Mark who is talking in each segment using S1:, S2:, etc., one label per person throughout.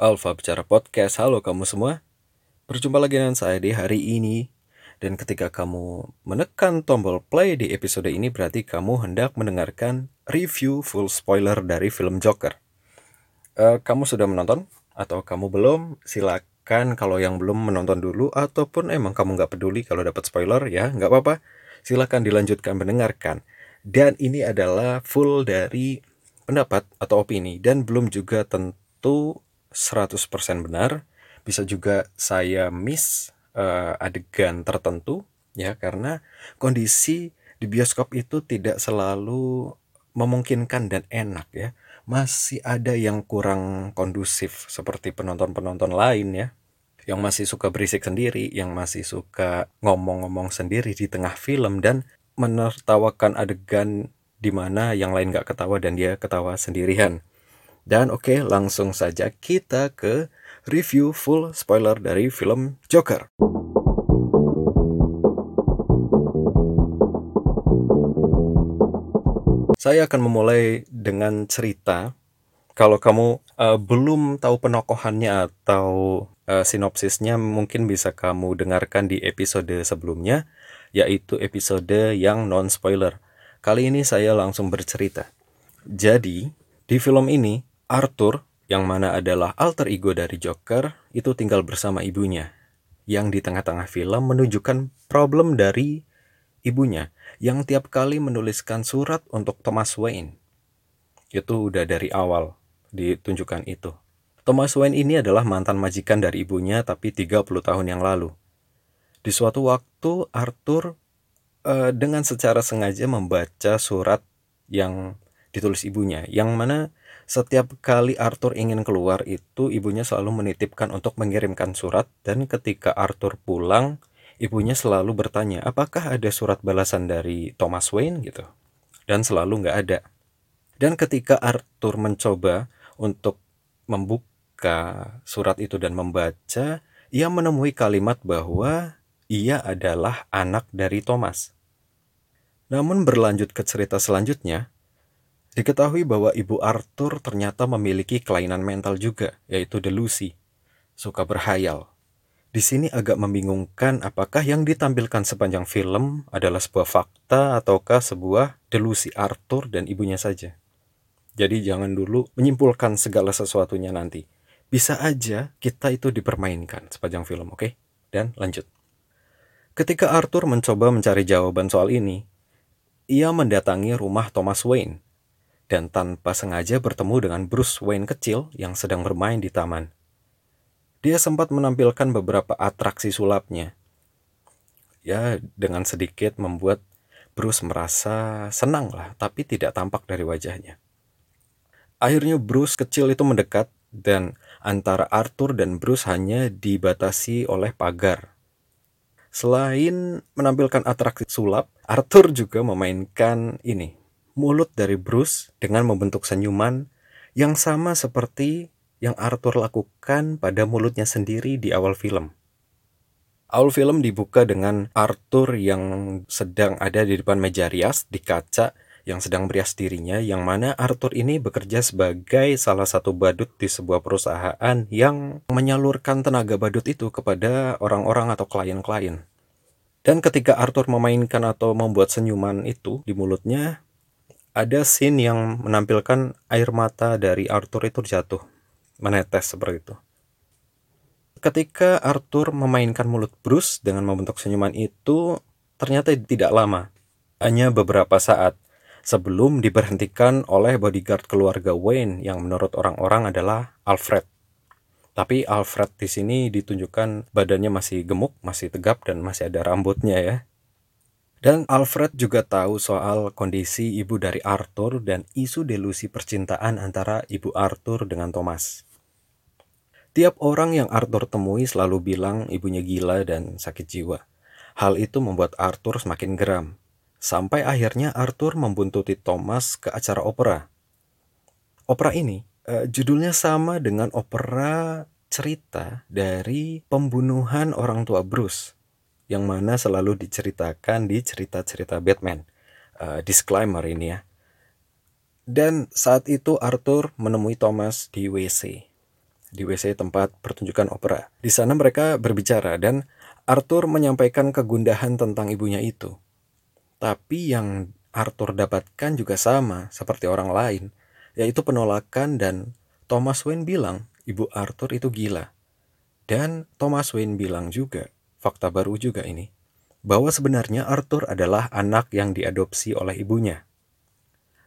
S1: Alfa Bicara Podcast. Halo kamu semua. Berjumpa lagi dengan saya di hari ini. Dan ketika kamu menekan tombol play di episode ini berarti kamu hendak mendengarkan review full spoiler dari film Joker. Uh, kamu sudah menonton atau kamu belum? Silakan kalau yang belum menonton dulu ataupun emang kamu nggak peduli kalau dapat spoiler ya nggak apa-apa. Silakan dilanjutkan mendengarkan. Dan ini adalah full dari pendapat atau opini dan belum juga tentu 100% benar. Bisa juga saya miss uh, adegan tertentu ya karena kondisi di bioskop itu tidak selalu memungkinkan dan enak ya. Masih ada yang kurang kondusif seperti penonton-penonton lain ya. Yang masih suka berisik sendiri, yang masih suka ngomong-ngomong sendiri di tengah film dan menertawakan adegan di mana yang lain gak ketawa dan dia ketawa sendirian. Dan oke, okay, langsung saja kita ke review full spoiler dari film Joker. Saya akan memulai dengan cerita. Kalau kamu uh, belum tahu penokohannya atau uh, sinopsisnya, mungkin bisa kamu dengarkan di episode sebelumnya, yaitu episode yang non-spoiler. Kali ini saya langsung bercerita. Jadi, di film ini, Arthur, yang mana adalah alter ego dari Joker, itu tinggal bersama ibunya. Yang di tengah-tengah film menunjukkan problem dari ibunya yang tiap kali menuliskan surat untuk Thomas Wayne. Itu udah dari awal ditunjukkan itu. Thomas Wayne ini adalah mantan majikan dari ibunya tapi 30 tahun yang lalu. Di suatu waktu Arthur uh, dengan secara sengaja membaca surat yang ditulis ibunya yang mana setiap kali Arthur ingin keluar itu ibunya selalu menitipkan untuk mengirimkan surat. Dan ketika Arthur pulang ibunya selalu bertanya apakah ada surat balasan dari Thomas Wayne? gitu. Dan selalu nggak ada. Dan ketika Arthur mencoba untuk membuka surat itu dan membaca ia menemui kalimat bahwa ia adalah anak dari Thomas. Namun berlanjut ke cerita selanjutnya, Diketahui bahwa ibu Arthur ternyata memiliki kelainan mental juga, yaitu delusi, suka berhayal. Di sini agak membingungkan apakah yang ditampilkan sepanjang film adalah sebuah fakta ataukah sebuah delusi Arthur dan ibunya saja. Jadi jangan dulu menyimpulkan segala sesuatunya nanti. Bisa aja kita itu dipermainkan sepanjang film, oke? Okay? Dan lanjut. Ketika Arthur mencoba mencari jawaban soal ini, ia mendatangi rumah Thomas Wayne dan tanpa sengaja bertemu dengan Bruce Wayne kecil yang sedang bermain di taman. Dia sempat menampilkan beberapa atraksi sulapnya. Ya, dengan sedikit membuat Bruce merasa senang lah, tapi tidak tampak dari wajahnya. Akhirnya Bruce kecil itu mendekat dan antara Arthur dan Bruce hanya dibatasi oleh pagar. Selain menampilkan atraksi sulap, Arthur juga memainkan ini, mulut dari Bruce dengan membentuk senyuman yang sama seperti yang Arthur lakukan pada mulutnya sendiri di awal film. Awal film dibuka dengan Arthur yang sedang ada di depan meja rias di kaca yang sedang merias dirinya yang mana Arthur ini bekerja sebagai salah satu badut di sebuah perusahaan yang menyalurkan tenaga badut itu kepada orang-orang atau klien-klien. Dan ketika Arthur memainkan atau membuat senyuman itu di mulutnya, ada scene yang menampilkan air mata dari Arthur itu jatuh, menetes seperti itu. Ketika Arthur memainkan mulut Bruce dengan membentuk senyuman itu, ternyata tidak lama, hanya beberapa saat sebelum diberhentikan oleh bodyguard keluarga Wayne yang menurut orang-orang adalah Alfred. Tapi Alfred di sini ditunjukkan badannya masih gemuk, masih tegap dan masih ada rambutnya ya. Dan Alfred juga tahu soal kondisi ibu dari Arthur dan isu delusi percintaan antara ibu Arthur dengan Thomas. Tiap orang yang Arthur temui selalu bilang ibunya gila dan sakit jiwa. Hal itu membuat Arthur semakin geram. Sampai akhirnya Arthur membuntuti Thomas ke acara opera. Opera ini uh, judulnya sama dengan opera cerita dari pembunuhan orang tua Bruce yang mana selalu diceritakan di cerita-cerita Batman. Uh, disclaimer ini ya. Dan saat itu Arthur menemui Thomas di WC. di WC tempat pertunjukan opera. Di sana mereka berbicara dan Arthur menyampaikan kegundahan tentang ibunya itu. Tapi yang Arthur dapatkan juga sama seperti orang lain, yaitu penolakan dan Thomas Wayne bilang ibu Arthur itu gila. Dan Thomas Wayne bilang juga, fakta baru juga ini, bahwa sebenarnya Arthur adalah anak yang diadopsi oleh ibunya.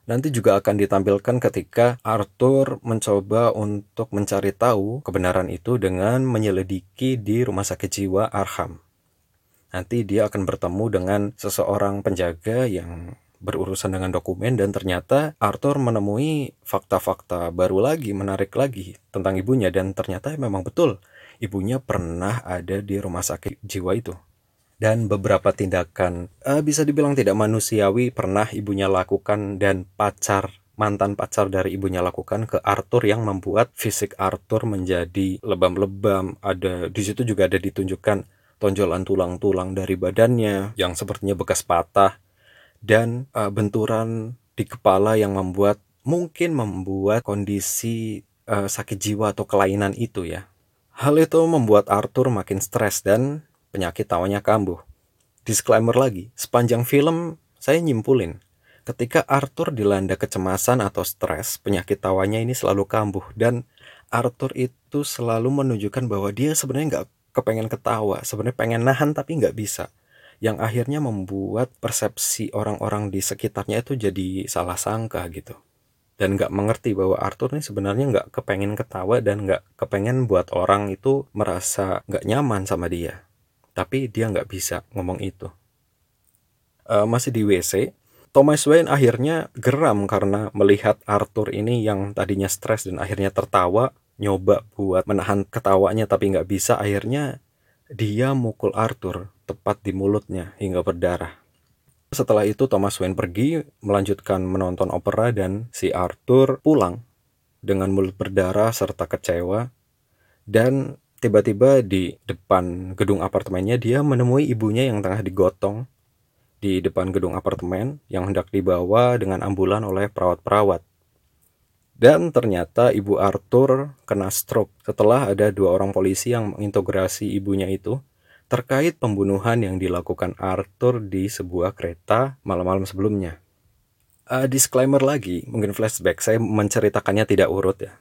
S1: Nanti juga akan ditampilkan ketika Arthur mencoba untuk mencari tahu kebenaran itu dengan menyelidiki di rumah sakit jiwa Arkham. Nanti dia akan bertemu dengan seseorang penjaga yang berurusan dengan dokumen dan ternyata Arthur menemui fakta-fakta baru lagi, menarik lagi tentang ibunya dan ternyata memang betul ibunya pernah ada di rumah sakit jiwa itu dan beberapa tindakan uh, bisa dibilang tidak manusiawi pernah ibunya lakukan dan pacar mantan pacar dari ibunya lakukan ke Arthur yang membuat fisik Arthur menjadi lebam-lebam. Ada di situ juga ada ditunjukkan tonjolan tulang-tulang dari badannya yang sepertinya bekas patah dan uh, benturan di kepala yang membuat mungkin membuat kondisi uh, sakit jiwa atau kelainan itu ya. Hal itu membuat Arthur makin stres dan penyakit tawanya kambuh. Disclaimer lagi, sepanjang film saya nyimpulin, ketika Arthur dilanda kecemasan atau stres, penyakit tawanya ini selalu kambuh dan Arthur itu selalu menunjukkan bahwa dia sebenarnya nggak kepengen ketawa, sebenarnya pengen nahan tapi nggak bisa. Yang akhirnya membuat persepsi orang-orang di sekitarnya itu jadi salah sangka gitu. Dan nggak mengerti bahwa Arthur ini sebenarnya nggak kepengen ketawa dan nggak kepengen buat orang itu merasa nggak nyaman sama dia tapi dia nggak bisa ngomong itu. Uh, masih di WC, Thomas Wayne akhirnya geram karena melihat Arthur ini yang tadinya stres dan akhirnya tertawa, nyoba buat menahan ketawanya tapi nggak bisa, akhirnya dia mukul Arthur tepat di mulutnya hingga berdarah. Setelah itu Thomas Wayne pergi melanjutkan menonton opera dan si Arthur pulang dengan mulut berdarah serta kecewa. Dan tiba-tiba di depan gedung apartemennya dia menemui ibunya yang tengah digotong. Di depan gedung apartemen yang hendak dibawa dengan ambulan oleh perawat-perawat. Dan ternyata ibu Arthur kena stroke setelah ada dua orang polisi yang mengintegrasi ibunya itu terkait pembunuhan yang dilakukan Arthur di sebuah kereta malam-malam sebelumnya. Uh, disclaimer lagi, mungkin flashback, saya menceritakannya tidak urut ya.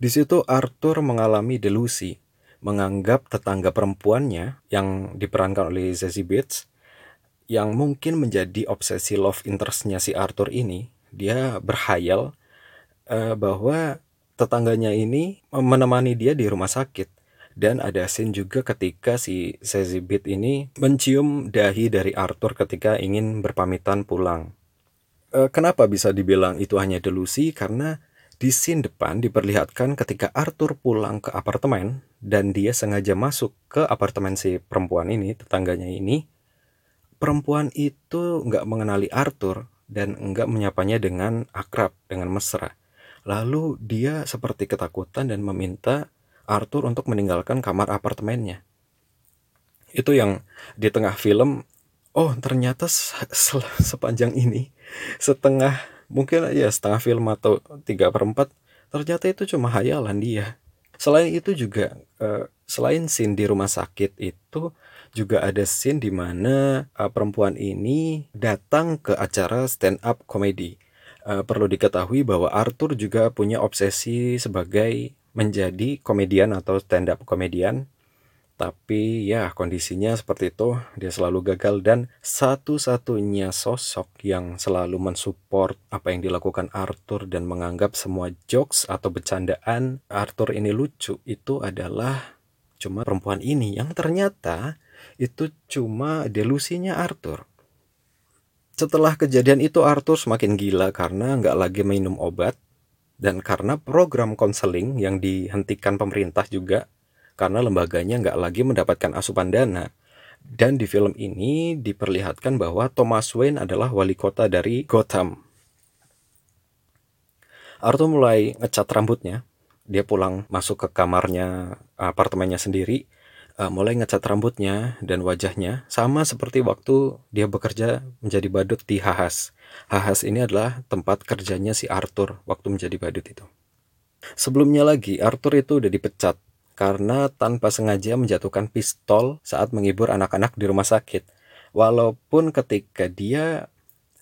S1: Di situ Arthur mengalami delusi menganggap tetangga perempuannya yang diperankan oleh Zazie Beetz yang mungkin menjadi obsesi love interestnya si Arthur ini dia berhayal uh, bahwa tetangganya ini menemani dia di rumah sakit dan ada scene juga ketika si Beetz ini mencium dahi dari Arthur ketika ingin berpamitan pulang. Uh, kenapa bisa dibilang itu hanya delusi? Karena di scene depan diperlihatkan ketika Arthur pulang ke apartemen dan dia sengaja masuk ke apartemen si perempuan ini, tetangganya ini. Perempuan itu nggak mengenali Arthur dan nggak menyapanya dengan akrab, dengan mesra. Lalu dia seperti ketakutan dan meminta Arthur untuk meninggalkan kamar apartemennya. Itu yang di tengah film, oh ternyata sepanjang ini, setengah mungkin ya setengah film atau tiga perempat ternyata itu cuma hayalan dia selain itu juga uh, selain scene di rumah sakit itu juga ada scene di mana uh, perempuan ini datang ke acara stand up comedy uh, perlu diketahui bahwa Arthur juga punya obsesi sebagai menjadi komedian atau stand up komedian. Tapi ya kondisinya seperti itu, dia selalu gagal dan satu-satunya sosok yang selalu mensupport apa yang dilakukan Arthur dan menganggap semua jokes atau bercandaan Arthur ini lucu itu adalah cuma perempuan ini yang ternyata itu cuma delusinya Arthur. Setelah kejadian itu Arthur semakin gila karena nggak lagi minum obat dan karena program konseling yang dihentikan pemerintah juga karena lembaganya nggak lagi mendapatkan asupan dana. Dan di film ini diperlihatkan bahwa Thomas Wayne adalah wali kota dari Gotham. Arthur mulai ngecat rambutnya. Dia pulang masuk ke kamarnya, apartemennya sendiri, uh, mulai ngecat rambutnya dan wajahnya sama seperti waktu dia bekerja menjadi badut di Hahas. Hahas ini adalah tempat kerjanya si Arthur waktu menjadi badut itu. Sebelumnya lagi, Arthur itu udah dipecat karena tanpa sengaja menjatuhkan pistol saat menghibur anak-anak di rumah sakit. Walaupun ketika dia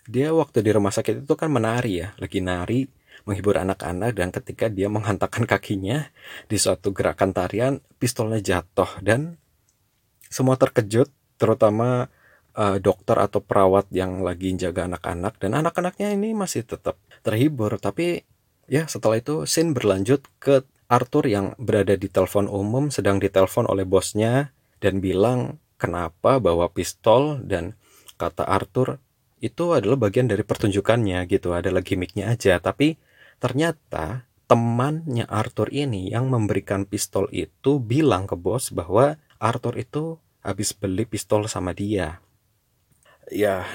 S1: dia waktu di rumah sakit itu kan menari ya, lagi nari menghibur anak-anak dan ketika dia menghantarkan kakinya di suatu gerakan tarian, pistolnya jatuh dan semua terkejut, terutama uh, dokter atau perawat yang lagi jaga anak-anak dan anak-anaknya ini masih tetap terhibur, tapi Ya, setelah itu scene berlanjut ke Arthur yang berada di telepon umum sedang ditelepon oleh bosnya dan bilang kenapa bawa pistol dan kata Arthur itu adalah bagian dari pertunjukannya gitu, adalah gimmicknya aja. Tapi ternyata temannya Arthur ini yang memberikan pistol itu bilang ke bos bahwa Arthur itu habis beli pistol sama dia. Ya,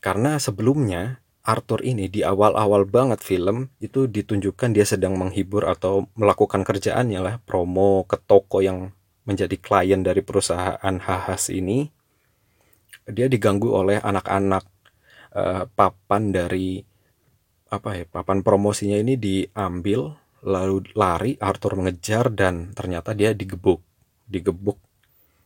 S1: karena sebelumnya Arthur ini di awal-awal banget film itu ditunjukkan dia sedang menghibur atau melakukan kerjaannya lah promo ke toko yang menjadi klien dari perusahaan Hahas ini. Dia diganggu oleh anak-anak uh, papan dari apa ya papan promosinya ini diambil lalu lari Arthur mengejar dan ternyata dia digebuk digebuk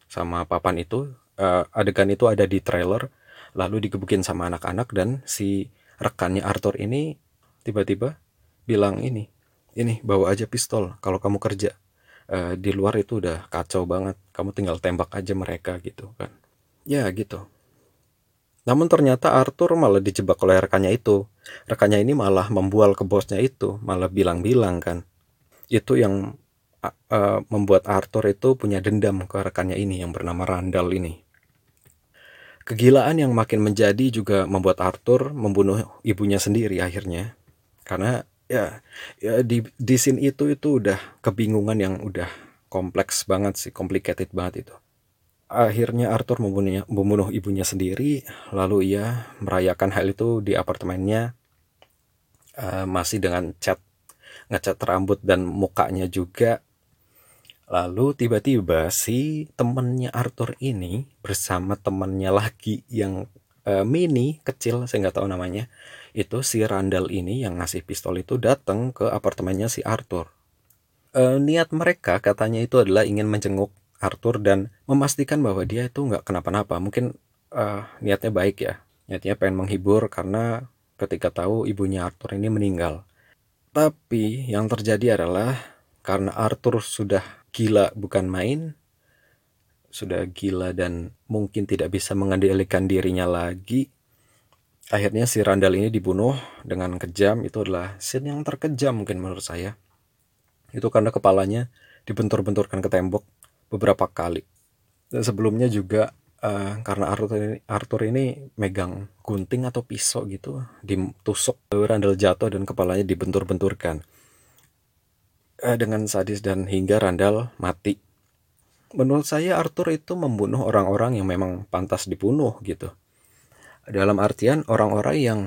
S1: sama papan itu uh, adegan itu ada di trailer lalu digebukin sama anak-anak dan si rekannya Arthur ini tiba-tiba bilang ini ini bawa aja pistol kalau kamu kerja. Uh, di luar itu udah kacau banget kamu tinggal tembak aja mereka gitu kan. Ya gitu. Namun ternyata Arthur malah dijebak oleh rekannya itu. Rekannya ini malah membual ke bosnya itu malah bilang-bilang kan. Itu yang uh, membuat Arthur itu punya dendam ke rekannya ini yang bernama Randall ini Kegilaan yang makin menjadi juga membuat Arthur membunuh ibunya sendiri akhirnya. Karena ya, ya di di scene itu itu udah kebingungan yang udah kompleks banget sih, complicated banget itu. Akhirnya Arthur membunuhnya, membunuh ibunya sendiri, lalu ia merayakan hal itu di apartemennya uh, masih dengan cat ngecat rambut dan mukanya juga Lalu tiba-tiba si temennya Arthur ini bersama temennya lagi yang uh, mini kecil saya nggak tahu namanya itu si Randall ini yang ngasih pistol itu datang ke apartemennya si Arthur. Uh, niat mereka katanya itu adalah ingin menjenguk Arthur dan memastikan bahwa dia itu nggak kenapa-napa. Mungkin uh, niatnya baik ya, niatnya pengen menghibur karena ketika tahu ibunya Arthur ini meninggal. Tapi yang terjadi adalah karena Arthur sudah gila bukan main, sudah gila dan mungkin tidak bisa mengendalikan dirinya lagi. Akhirnya si Randall ini dibunuh dengan kejam. Itu adalah scene yang terkejam mungkin menurut saya. Itu karena kepalanya dibentur-benturkan ke tembok beberapa kali. Dan sebelumnya juga uh, karena Arthur ini, Arthur ini megang gunting atau pisau gitu, ditusuk Randall jatuh dan kepalanya dibentur-benturkan dengan sadis dan hingga Randall mati. Menurut saya Arthur itu membunuh orang-orang yang memang pantas dibunuh gitu. Dalam artian orang-orang yang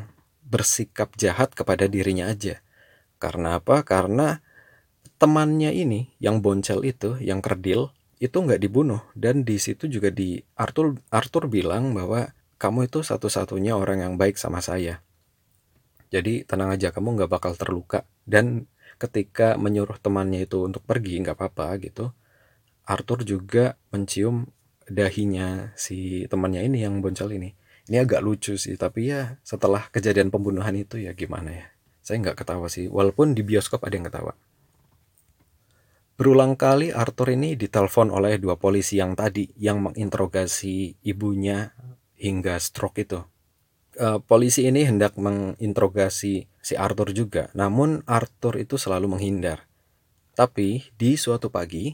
S1: bersikap jahat kepada dirinya aja. Karena apa? Karena temannya ini yang boncel itu, yang kerdil, itu nggak dibunuh dan di situ juga di Arthur Arthur bilang bahwa kamu itu satu-satunya orang yang baik sama saya. Jadi tenang aja kamu nggak bakal terluka dan ketika menyuruh temannya itu untuk pergi nggak apa-apa gitu. Arthur juga mencium dahinya si temannya ini yang boncel ini. Ini agak lucu sih tapi ya setelah kejadian pembunuhan itu ya gimana ya. Saya nggak ketawa sih walaupun di bioskop ada yang ketawa. Berulang kali Arthur ini ditelepon oleh dua polisi yang tadi yang menginterogasi ibunya hingga stroke itu. Uh, polisi ini hendak menginterogasi si Arthur juga. Namun Arthur itu selalu menghindar. Tapi di suatu pagi,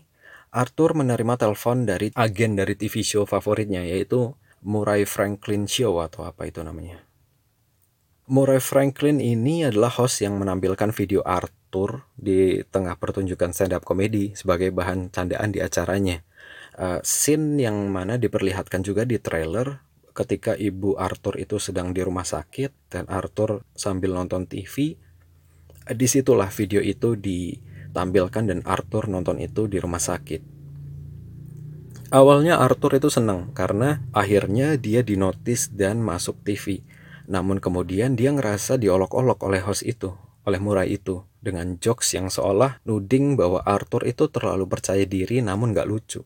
S1: Arthur menerima telepon dari agen dari TV show favoritnya yaitu Murray Franklin Show atau apa itu namanya. Murray Franklin ini adalah host yang menampilkan video Arthur di tengah pertunjukan stand up comedy sebagai bahan candaan di acaranya. Uh, scene yang mana diperlihatkan juga di trailer ketika ibu Arthur itu sedang di rumah sakit dan Arthur sambil nonton TV di situlah video itu ditampilkan dan Arthur nonton itu di rumah sakit awalnya Arthur itu senang karena akhirnya dia dinotis dan masuk TV namun kemudian dia ngerasa diolok-olok oleh host itu oleh Murai itu dengan jokes yang seolah nuding bahwa Arthur itu terlalu percaya diri namun gak lucu.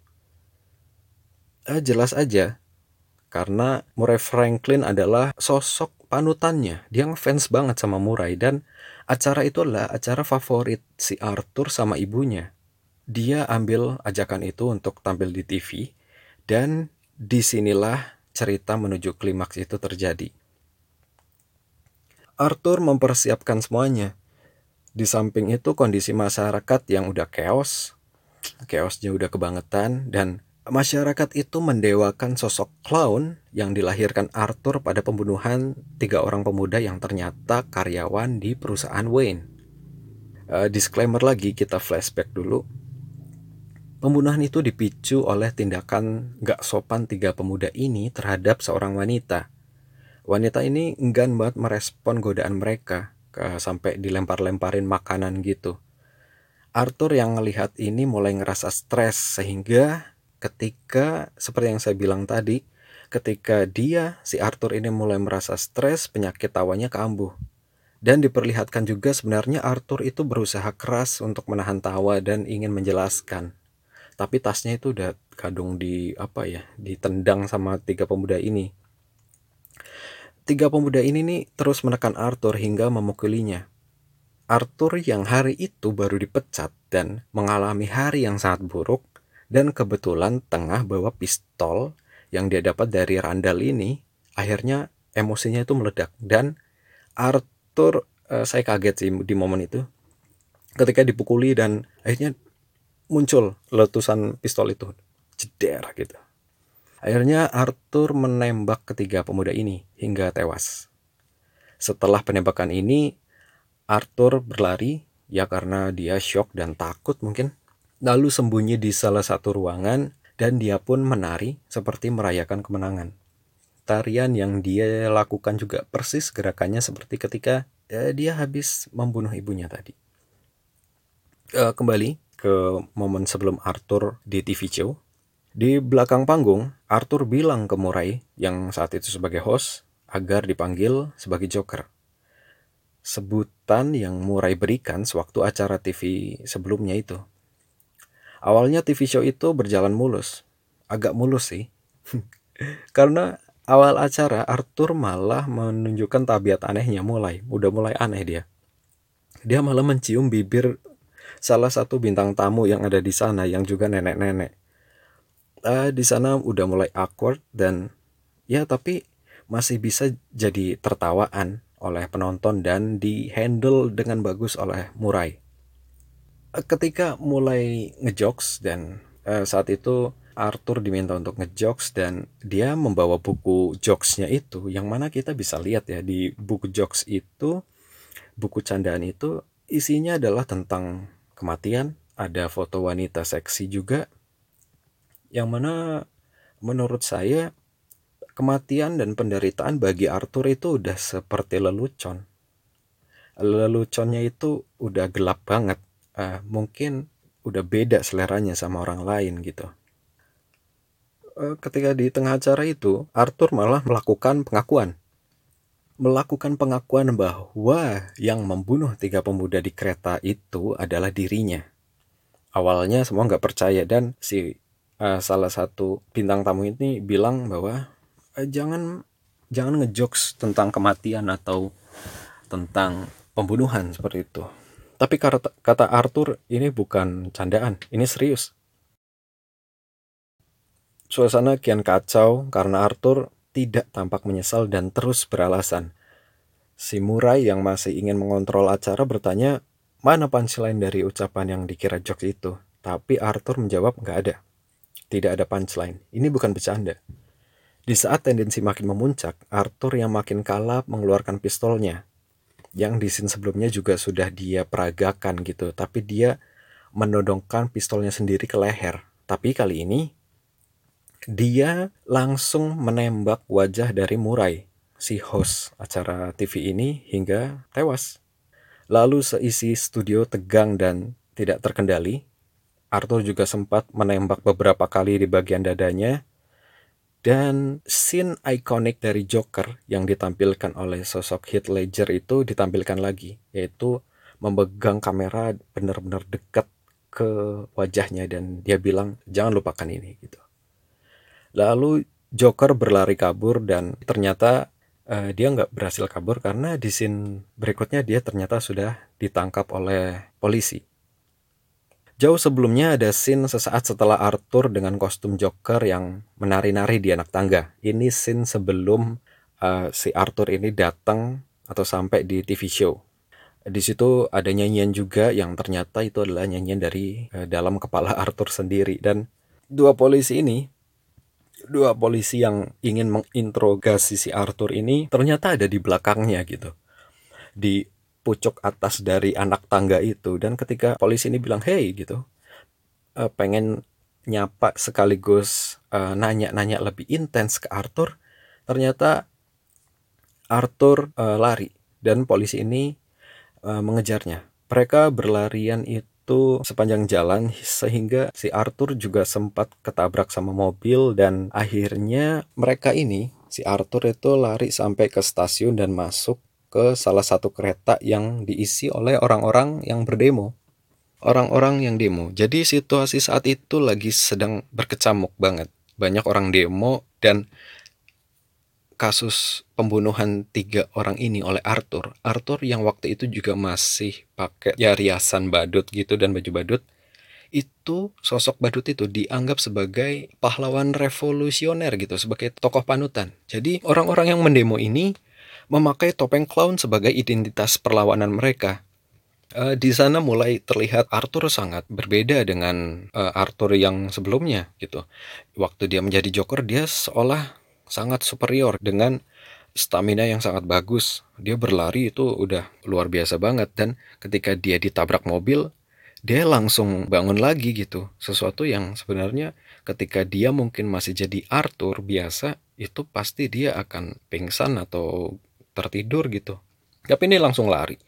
S1: Eh, jelas aja, karena Murray Franklin adalah sosok panutannya. Dia ngefans banget sama Murray dan acara itu adalah acara favorit si Arthur sama ibunya. Dia ambil ajakan itu untuk tampil di TV dan di sinilah cerita menuju klimaks itu terjadi. Arthur mempersiapkan semuanya. Di samping itu kondisi masyarakat yang udah chaos, chaosnya udah kebangetan dan masyarakat itu mendewakan sosok clown yang dilahirkan Arthur pada pembunuhan tiga orang pemuda yang ternyata karyawan di perusahaan Wayne. Uh, disclaimer lagi, kita flashback dulu. Pembunuhan itu dipicu oleh tindakan gak sopan tiga pemuda ini terhadap seorang wanita. Wanita ini enggan banget merespon godaan mereka, ke, sampai dilempar-lemparin makanan gitu. Arthur yang melihat ini mulai ngerasa stres sehingga ketika seperti yang saya bilang tadi, ketika dia si Arthur ini mulai merasa stres, penyakit tawanya kambuh. Dan diperlihatkan juga sebenarnya Arthur itu berusaha keras untuk menahan tawa dan ingin menjelaskan. Tapi tasnya itu udah kadung di apa ya, ditendang sama tiga pemuda ini. Tiga pemuda ini nih terus menekan Arthur hingga memukulinya. Arthur yang hari itu baru dipecat dan mengalami hari yang sangat buruk dan kebetulan tengah bawa pistol yang dia dapat dari Randall ini, akhirnya emosinya itu meledak. Dan Arthur, uh, saya kaget sih di momen itu. Ketika dipukuli dan akhirnya muncul letusan pistol itu. Jeder gitu. Akhirnya Arthur menembak ketiga pemuda ini hingga tewas. Setelah penembakan ini, Arthur berlari ya karena dia shock dan takut mungkin lalu sembunyi di salah satu ruangan dan dia pun menari seperti merayakan kemenangan. Tarian yang dia lakukan juga persis gerakannya seperti ketika ya, dia habis membunuh ibunya tadi. Uh, kembali ke momen sebelum Arthur di TV show. Di belakang panggung, Arthur bilang ke Murray yang saat itu sebagai host agar dipanggil sebagai Joker. Sebutan yang Murray berikan sewaktu acara TV sebelumnya itu. Awalnya TV show itu berjalan mulus. Agak mulus sih. Karena awal acara Arthur malah menunjukkan tabiat anehnya mulai. Udah mulai aneh dia. Dia malah mencium bibir salah satu bintang tamu yang ada di sana yang juga nenek-nenek. Uh, di sana udah mulai awkward dan ya tapi masih bisa jadi tertawaan oleh penonton dan dihandle dengan bagus oleh Murai ketika mulai ngejokes dan uh, saat itu Arthur diminta untuk ngejokes dan dia membawa buku jokesnya itu yang mana kita bisa lihat ya di buku jokes itu buku candaan itu isinya adalah tentang kematian ada foto wanita seksi juga. Yang mana menurut saya kematian dan penderitaan bagi Arthur itu udah seperti lelucon. Leluconnya itu udah gelap banget uh, mungkin udah beda seleranya sama orang lain gitu. Uh, ketika di tengah acara itu, Arthur malah melakukan pengakuan. Melakukan pengakuan bahwa yang membunuh tiga pemuda di kereta itu adalah dirinya. Awalnya semua nggak percaya dan si uh, salah satu bintang tamu ini bilang bahwa jangan jangan ngejokes tentang kematian atau tentang pembunuhan seperti itu. Tapi kata, Arthur ini bukan candaan, ini serius. Suasana kian kacau karena Arthur tidak tampak menyesal dan terus beralasan. Si Murai yang masih ingin mengontrol acara bertanya, mana punchline dari ucapan yang dikira jokes itu? Tapi Arthur menjawab nggak ada. Tidak ada punchline. Ini bukan bercanda. Di saat tendensi makin memuncak, Arthur yang makin kalap mengeluarkan pistolnya yang di scene sebelumnya juga sudah dia peragakan gitu. Tapi dia menodongkan pistolnya sendiri ke leher. Tapi kali ini dia langsung menembak wajah dari Murai si host acara TV ini hingga tewas. Lalu seisi studio tegang dan tidak terkendali Arthur juga sempat menembak beberapa kali di bagian dadanya dan scene ikonik dari Joker yang ditampilkan oleh sosok Heath Ledger itu ditampilkan lagi, yaitu memegang kamera benar-benar dekat ke wajahnya dan dia bilang jangan lupakan ini gitu. Lalu Joker berlari kabur dan ternyata uh, dia nggak berhasil kabur karena di scene berikutnya dia ternyata sudah ditangkap oleh polisi. Jauh sebelumnya ada scene sesaat setelah Arthur dengan kostum Joker yang menari-nari di anak tangga. Ini scene sebelum uh, si Arthur ini datang atau sampai di TV show. Di situ ada nyanyian juga yang ternyata itu adalah nyanyian dari uh, dalam kepala Arthur sendiri dan dua polisi ini dua polisi yang ingin menginterogasi si Arthur ini ternyata ada di belakangnya gitu di pucuk atas dari anak tangga itu. Dan ketika polisi ini bilang hey gitu uh, pengen nyapa sekaligus uh, nanya-nanya lebih intens ke Arthur ternyata Arthur uh, lari. Dan polisi ini uh, mengejarnya. Mereka berlarian itu itu sepanjang jalan sehingga si Arthur juga sempat ketabrak sama mobil dan akhirnya mereka ini si Arthur itu lari sampai ke stasiun dan masuk ke salah satu kereta yang diisi oleh orang-orang yang berdemo. Orang-orang yang demo. Jadi situasi saat itu lagi sedang berkecamuk banget. Banyak orang demo dan kasus pembunuhan tiga orang ini oleh Arthur, Arthur yang waktu itu juga masih pakai ya riasan badut gitu dan baju badut, itu sosok badut itu dianggap sebagai pahlawan revolusioner gitu, sebagai tokoh panutan. Jadi orang-orang yang mendemo ini memakai topeng clown sebagai identitas perlawanan mereka. Uh, di sana mulai terlihat Arthur sangat berbeda dengan uh, Arthur yang sebelumnya gitu. Waktu dia menjadi Joker dia seolah sangat superior dengan stamina yang sangat bagus. Dia berlari itu udah luar biasa banget dan ketika dia ditabrak mobil, dia langsung bangun lagi gitu. Sesuatu yang sebenarnya ketika dia mungkin masih jadi Arthur biasa, itu pasti dia akan pingsan atau tertidur gitu. Tapi ini langsung lari.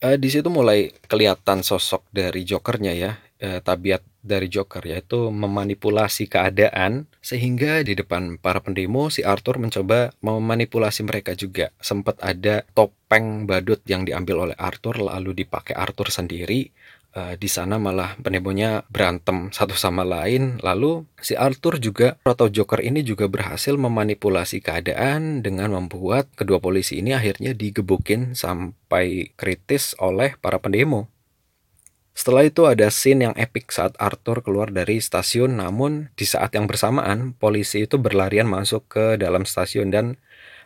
S1: Uh, di situ mulai kelihatan sosok dari Jokernya ya, uh, tabiat dari Joker yaitu memanipulasi keadaan sehingga di depan para pendemo si Arthur mencoba memanipulasi mereka juga sempat ada topeng badut yang diambil oleh Arthur lalu dipakai Arthur sendiri uh, di sana malah pendemonya berantem satu sama lain. Lalu si Arthur juga atau Joker ini juga berhasil memanipulasi keadaan dengan membuat kedua polisi ini akhirnya digebukin sampai kritis oleh para pendemo. Setelah itu ada scene yang epic saat Arthur keluar dari stasiun. Namun di saat yang bersamaan polisi itu berlarian masuk ke dalam stasiun dan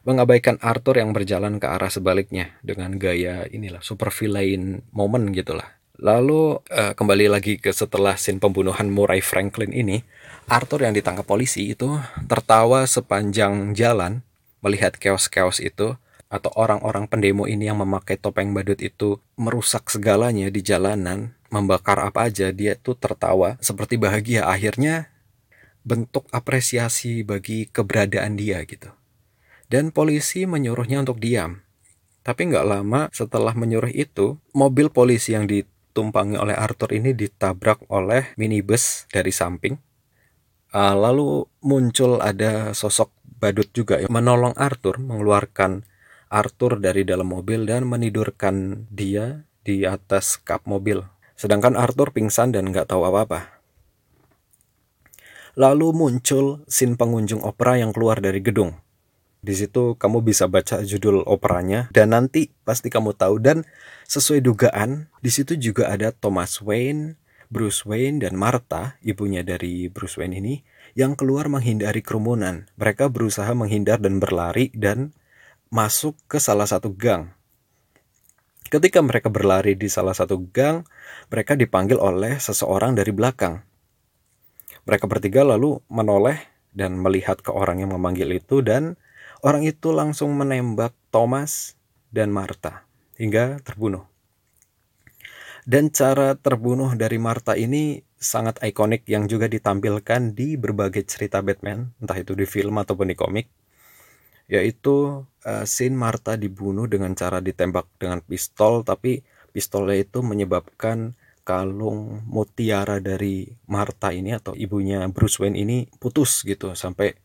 S1: mengabaikan Arthur yang berjalan ke arah sebaliknya dengan gaya inilah super villain moment gitulah. Lalu uh, kembali lagi ke setelah scene pembunuhan Murray Franklin ini, Arthur yang ditangkap polisi itu tertawa sepanjang jalan melihat chaos-chaos itu atau orang-orang pendemo ini yang memakai topeng badut itu merusak segalanya di jalanan membakar apa aja dia tuh tertawa seperti bahagia. Akhirnya bentuk apresiasi bagi keberadaan dia gitu. Dan polisi menyuruhnya untuk diam. Tapi nggak lama setelah menyuruh itu mobil polisi yang ditumpangi oleh Arthur ini ditabrak oleh minibus dari samping uh, lalu muncul ada sosok badut juga yang menolong Arthur mengeluarkan Arthur dari dalam mobil dan menidurkan dia di atas kap mobil Sedangkan Arthur pingsan dan nggak tahu apa-apa. Lalu muncul scene pengunjung opera yang keluar dari gedung. Di situ kamu bisa baca judul operanya dan nanti pasti kamu tahu dan sesuai dugaan di situ juga ada Thomas Wayne, Bruce Wayne dan Martha, ibunya dari Bruce Wayne ini yang keluar menghindari kerumunan. Mereka berusaha menghindar dan berlari dan masuk ke salah satu gang. Ketika mereka berlari di salah satu gang, mereka dipanggil oleh seseorang dari belakang. Mereka bertiga lalu menoleh dan melihat ke orang yang memanggil itu dan orang itu langsung menembak Thomas dan Martha hingga terbunuh. Dan cara terbunuh dari Martha ini sangat ikonik yang juga ditampilkan di berbagai cerita Batman, entah itu di film ataupun di komik yaitu uh, scene Martha dibunuh dengan cara ditembak dengan pistol tapi pistolnya itu menyebabkan kalung mutiara dari Martha ini atau ibunya Bruce Wayne ini putus gitu sampai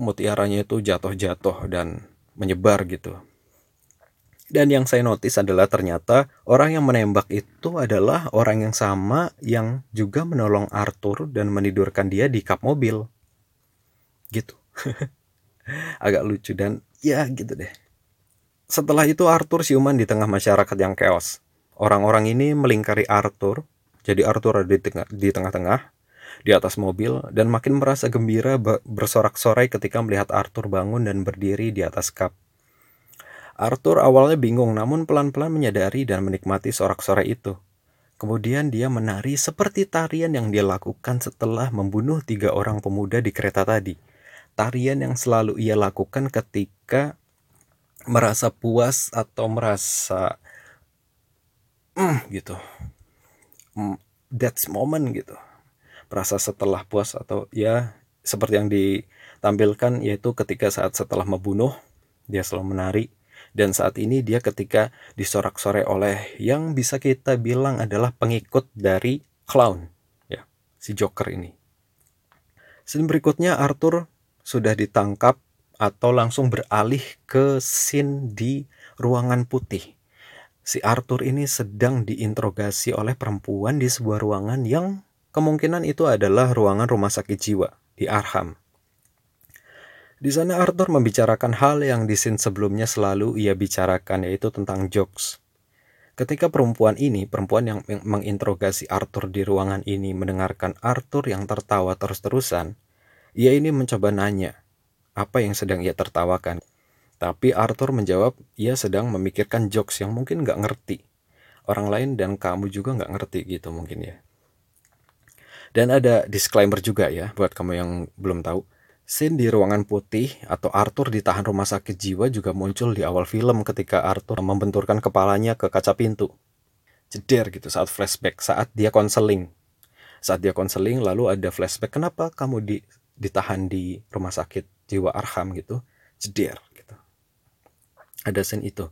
S1: mutiaranya itu jatuh-jatuh dan menyebar gitu. Dan yang saya notice adalah ternyata orang yang menembak itu adalah orang yang sama yang juga menolong Arthur dan menidurkan dia di kap mobil. Gitu. Agak lucu dan ya gitu deh. Setelah itu Arthur siuman di tengah masyarakat yang chaos. Orang-orang ini melingkari Arthur. Jadi Arthur ada di tengah di tengah-tengah di atas mobil dan makin merasa gembira bersorak-sorai ketika melihat Arthur bangun dan berdiri di atas kap. Arthur awalnya bingung namun pelan-pelan menyadari dan menikmati sorak-sorai itu. Kemudian dia menari seperti tarian yang dia lakukan setelah membunuh tiga orang pemuda di kereta tadi. Tarian yang selalu ia lakukan ketika merasa puas atau merasa mm, gitu. Mm, that's moment gitu. Merasa setelah puas atau ya seperti yang ditampilkan yaitu ketika saat setelah membunuh dia selalu menari dan saat ini dia ketika disorak-sorai oleh yang bisa kita bilang adalah pengikut dari clown ya si Joker ini. Scene berikutnya Arthur sudah ditangkap atau langsung beralih ke scene di ruangan putih. Si Arthur ini sedang diinterogasi oleh perempuan di sebuah ruangan yang kemungkinan itu adalah ruangan rumah sakit jiwa di Arkham. Di sana Arthur membicarakan hal yang di scene sebelumnya selalu ia bicarakan yaitu tentang jokes. Ketika perempuan ini, perempuan yang menginterogasi Arthur di ruangan ini mendengarkan Arthur yang tertawa terus-terusan, ia ini mencoba nanya, apa yang sedang ia tertawakan. Tapi Arthur menjawab, ia sedang memikirkan jokes yang mungkin gak ngerti. Orang lain dan kamu juga gak ngerti gitu mungkin ya. Dan ada disclaimer juga ya buat kamu yang belum tahu Scene di ruangan putih atau Arthur ditahan rumah sakit jiwa juga muncul di awal film ketika Arthur membenturkan kepalanya ke kaca pintu. Jeder gitu saat flashback, saat dia konseling. Saat dia konseling lalu ada flashback, kenapa kamu di, ditahan di rumah sakit jiwa Arham gitu. Jeder gitu. Ada scene itu.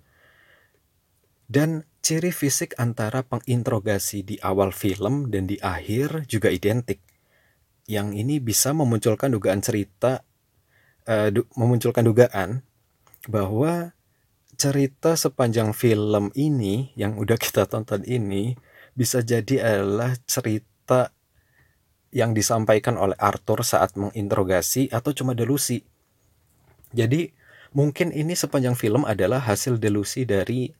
S1: Dan ciri fisik antara penginterogasi di awal film dan di akhir juga identik yang ini bisa memunculkan dugaan cerita uh, du memunculkan dugaan bahwa cerita sepanjang film ini yang udah kita tonton ini bisa jadi adalah cerita yang disampaikan oleh Arthur saat menginterogasi atau cuma delusi. Jadi mungkin ini sepanjang film adalah hasil delusi dari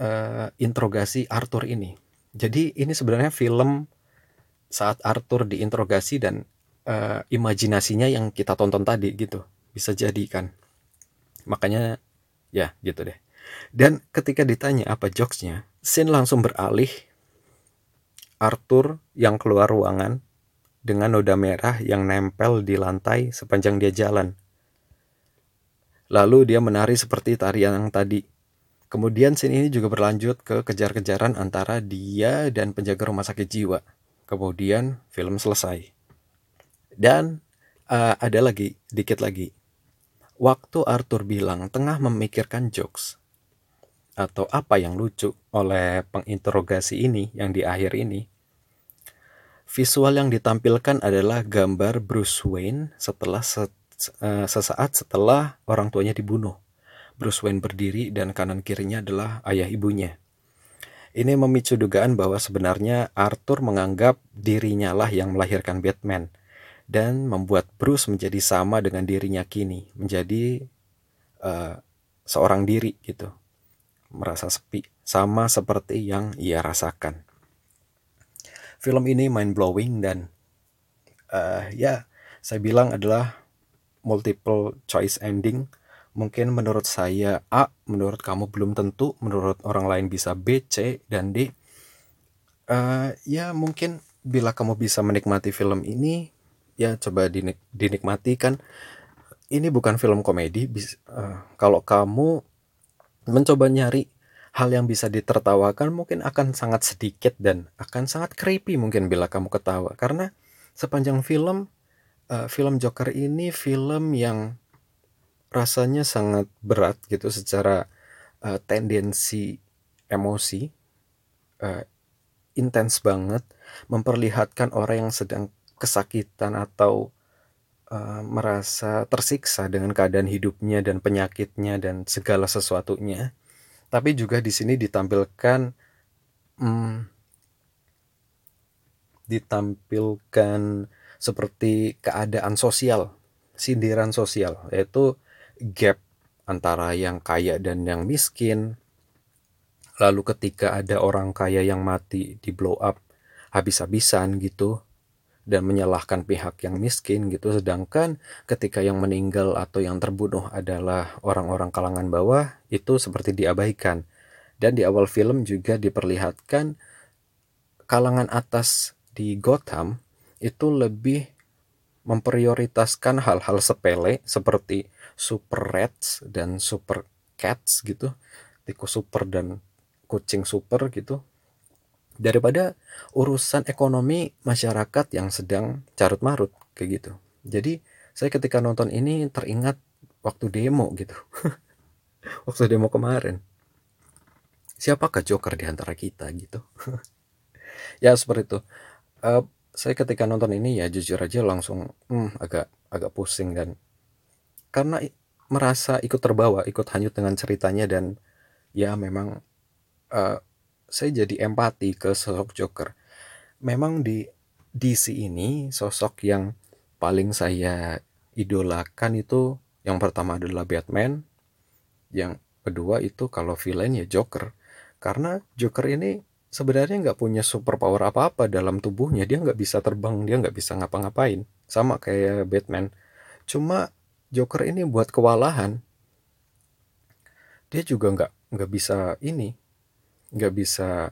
S1: uh, interogasi Arthur ini. Jadi ini sebenarnya film saat Arthur diinterogasi dan uh, imajinasinya yang kita tonton tadi gitu bisa jadi kan. Makanya ya gitu deh. Dan ketika ditanya apa jokesnya scene langsung beralih. Arthur yang keluar ruangan dengan noda merah yang nempel di lantai sepanjang dia jalan. Lalu dia menari seperti tarian yang tadi kemudian scene ini juga berlanjut ke kejar-kejaran antara dia dan penjaga rumah sakit jiwa Kemudian film selesai. Dan uh, ada lagi, dikit lagi. Waktu Arthur bilang tengah memikirkan jokes atau apa yang lucu oleh penginterogasi ini yang di akhir ini, visual yang ditampilkan adalah gambar Bruce Wayne setelah set, uh, sesaat setelah orang tuanya dibunuh. Bruce Wayne berdiri dan kanan kirinya adalah ayah ibunya. Ini memicu dugaan bahwa sebenarnya Arthur menganggap dirinya lah yang melahirkan Batman dan membuat Bruce menjadi sama dengan dirinya kini, menjadi uh, seorang diri gitu, merasa sepi, sama seperti yang ia rasakan. Film ini mind blowing dan uh, ya saya bilang adalah multiple choice ending mungkin menurut saya A, menurut kamu belum tentu, menurut orang lain bisa B, C, dan D. Uh, ya mungkin bila kamu bisa menikmati film ini, ya coba dinik dinikmati kan. Ini bukan film komedi. uh, kalau kamu mencoba nyari hal yang bisa ditertawakan mungkin akan sangat sedikit dan akan sangat creepy mungkin bila kamu ketawa karena sepanjang film uh, film Joker ini film yang rasanya sangat berat gitu secara uh, tendensi emosi uh, intens banget memperlihatkan orang yang sedang kesakitan atau uh, merasa tersiksa dengan keadaan hidupnya dan penyakitnya dan segala sesuatunya. Tapi juga di sini ditampilkan hmm, ditampilkan seperti keadaan sosial, sindiran sosial, yaitu gap antara yang kaya dan yang miskin. Lalu ketika ada orang kaya yang mati di blow up habis-habisan gitu dan menyalahkan pihak yang miskin gitu sedangkan ketika yang meninggal atau yang terbunuh adalah orang-orang kalangan bawah itu seperti diabaikan dan di awal film juga diperlihatkan kalangan atas di Gotham itu lebih memprioritaskan hal-hal sepele seperti super rats dan super cats gitu tikus super dan kucing super gitu. Daripada urusan ekonomi masyarakat yang sedang carut marut kayak gitu. Jadi saya ketika nonton ini teringat waktu demo gitu. Waktu demo kemarin. Siapakah Joker di antara kita gitu? Ya seperti itu. Uh, saya ketika nonton ini ya jujur aja langsung hmm, agak agak pusing dan karena merasa ikut terbawa, ikut hanyut dengan ceritanya dan ya memang uh, saya jadi empati ke sosok Joker. Memang di DC ini sosok yang paling saya idolakan itu yang pertama adalah Batman, yang kedua itu kalau villain ya Joker. Karena Joker ini sebenarnya nggak punya super power apa-apa dalam tubuhnya dia nggak bisa terbang dia nggak bisa ngapa-ngapain sama kayak Batman cuma Joker ini buat kewalahan. Dia juga nggak nggak bisa ini nggak bisa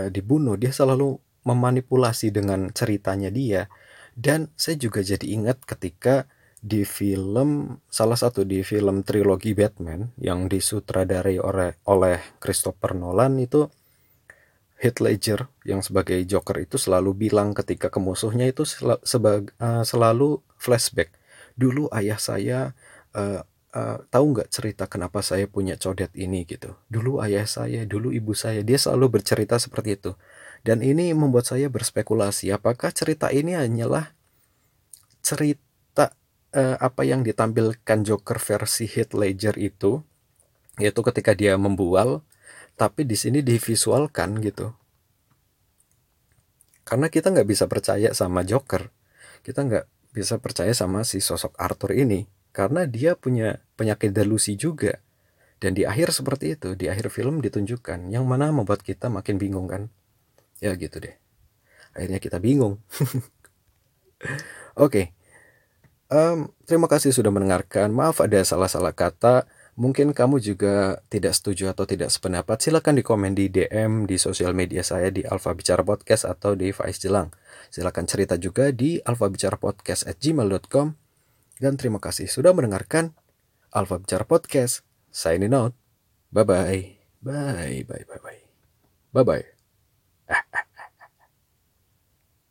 S1: uh, dibunuh. Dia selalu memanipulasi dengan ceritanya dia. Dan saya juga jadi ingat ketika di film salah satu di film trilogi Batman yang disutradarai oleh oleh Christopher Nolan itu Heath Ledger yang sebagai Joker itu selalu bilang ketika ke musuhnya itu uh, selalu flashback. Dulu ayah saya uh, uh, tahu nggak cerita kenapa saya punya codet ini gitu. Dulu ayah saya, dulu ibu saya, dia selalu bercerita seperti itu. Dan ini membuat saya berspekulasi apakah cerita ini hanyalah cerita uh, apa yang ditampilkan Joker versi Heath Ledger itu yaitu ketika dia membual tapi di sini divisualkan gitu karena kita nggak bisa percaya sama Joker kita nggak bisa percaya sama si sosok Arthur ini karena dia punya penyakit delusi juga. Dan di akhir seperti itu di akhir film ditunjukkan yang mana membuat kita makin bingung kan? Ya gitu deh. Akhirnya kita bingung. Oke. Okay. um, terima kasih sudah mendengarkan. Maaf ada salah-salah kata. Mungkin kamu juga tidak setuju atau tidak sependapat, silakan di komen di DM di sosial media saya di Alfa Bicara Podcast atau di Faiz Jelang. Silakan cerita juga di alfabicarapodcast@gmail.com. Dan terima kasih sudah mendengarkan Alfa Bicara Podcast. Signing out. Bye bye. Bye bye bye bye. Bye bye.